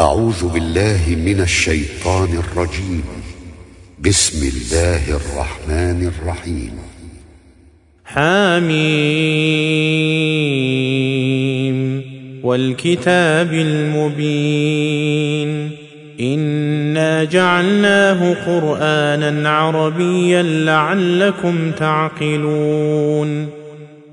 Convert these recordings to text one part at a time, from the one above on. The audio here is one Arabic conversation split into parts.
أعوذ بالله من الشيطان الرجيم. بسم الله الرحمن الرحيم. حميم. والكتاب المبين. إنا جعلناه قرآنا عربيا لعلكم تعقلون.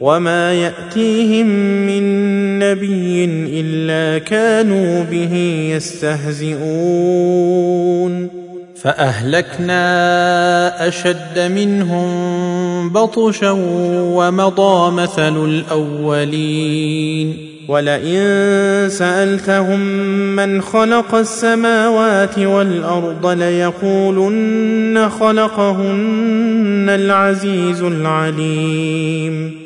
وما ياتيهم من نبي الا كانوا به يستهزئون فاهلكنا اشد منهم بطشا ومضى مثل الاولين ولئن سالتهم من خلق السماوات والارض ليقولن خلقهن العزيز العليم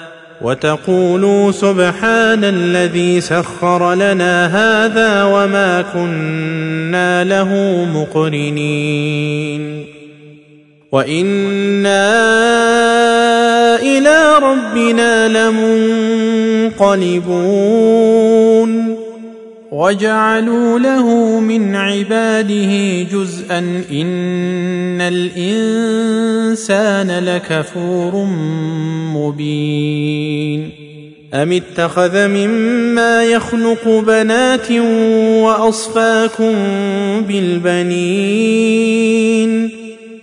وتقولوا سبحان الذي سخر لنا هذا وما كنا له مقرنين. وإنا إلى ربنا لمنقلبون. وجعلوا له من عباده جزءا إن الإنسان لكفور مبين أم اتخذ مما يخلق بنات وأصفاكم بالبنين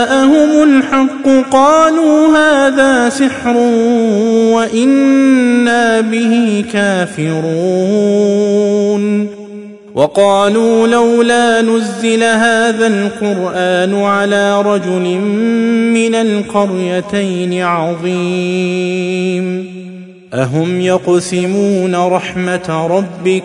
جاءهم الحق قالوا هذا سحر وإنا به كافرون. وقالوا لولا نزل هذا القرآن على رجل من القريتين عظيم. أهم يقسمون رحمة ربك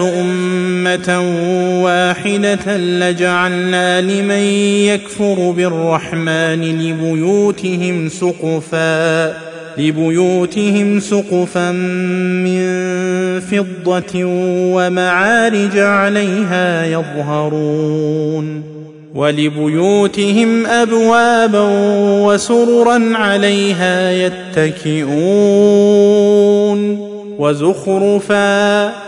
أمة واحدة لجعلنا لمن يكفر بالرحمن لبيوتهم سقفا لبيوتهم سقفا من فضة ومعارج عليها يظهرون ولبيوتهم أبوابا وسررا عليها يتكئون وزخرفا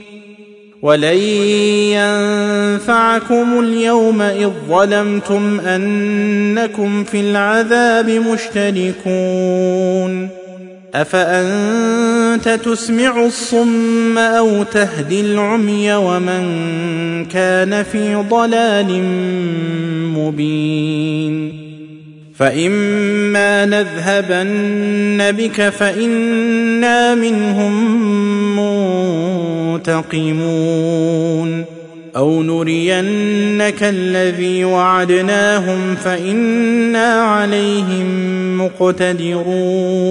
ولن ينفعكم اليوم اذ ظلمتم انكم في العذاب مشتركون افانت تسمع الصم أو تهدي العمي ومن كان في ضلال مبين فاما نذهبن بك فانا منهم منتقمون أو نرينك الذي وعدناهم فإنا عليهم مقتدرون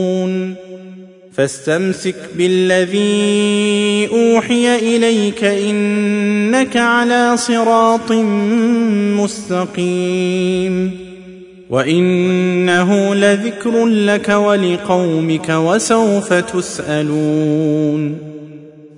فاستمسك بالذي أوحي إليك إنك على صراط مستقيم وإنه لذكر لك ولقومك وسوف تسألون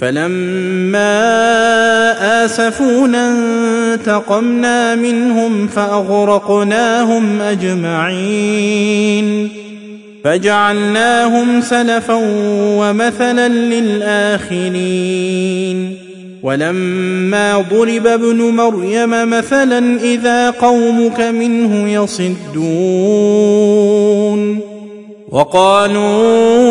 فلما آسفونا انتقمنا منهم فأغرقناهم أجمعين فجعلناهم سلفا ومثلا للآخرين ولما ضرب ابن مريم مثلا إذا قومك منه يصدون وقالوا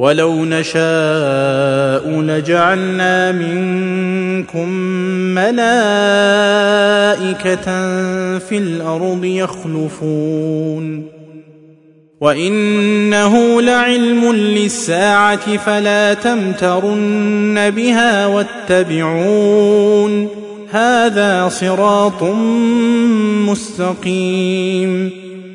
ولو نشاء لجعلنا منكم ملائكة في الأرض يخلفون. وإنه لعلم للساعة فلا تمترن بها واتبعون. هذا صراط مستقيم.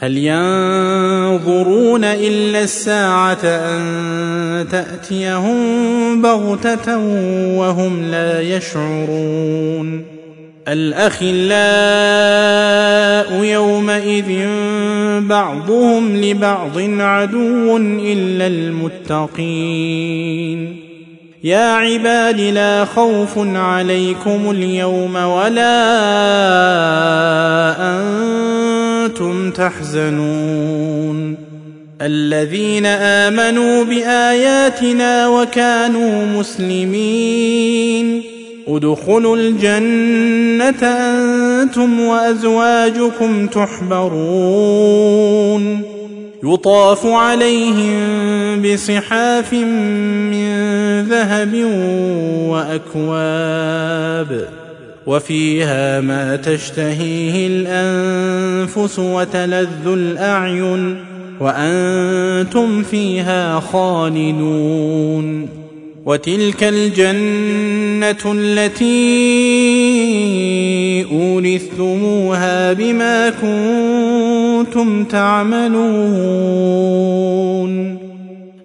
هل ينظرون إلا الساعة أن تأتيهم بغتة وهم لا يشعرون؟ الأخلاء يومئذ بعضهم لبعض عدو إلا المتقين. يا عباد لا خوف عليكم اليوم ولا أنتم تحزنون. الذين آمنوا بآياتنا وكانوا مسلمين. ادخلوا الجنة أنتم وأزواجكم تحبرون. يطاف عليهم بصحاف من ذهب وأكواب. وفيها ما تشتهيه الأنفس وتلذ الأعين وأنتم فيها خالدون وتلك الجنة التي أورثتموها بما كنتم تعملون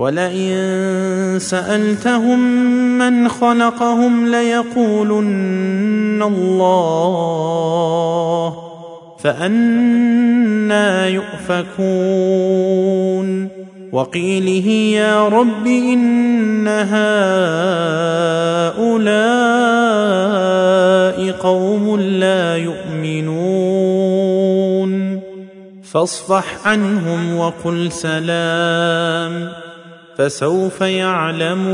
ولئن سألتهم من خلقهم ليقولن الله فأنا يؤفكون وقيله يا رب إن هؤلاء قوم لا يؤمنون فاصفح عنهم وقل سلام فسوف يعلمون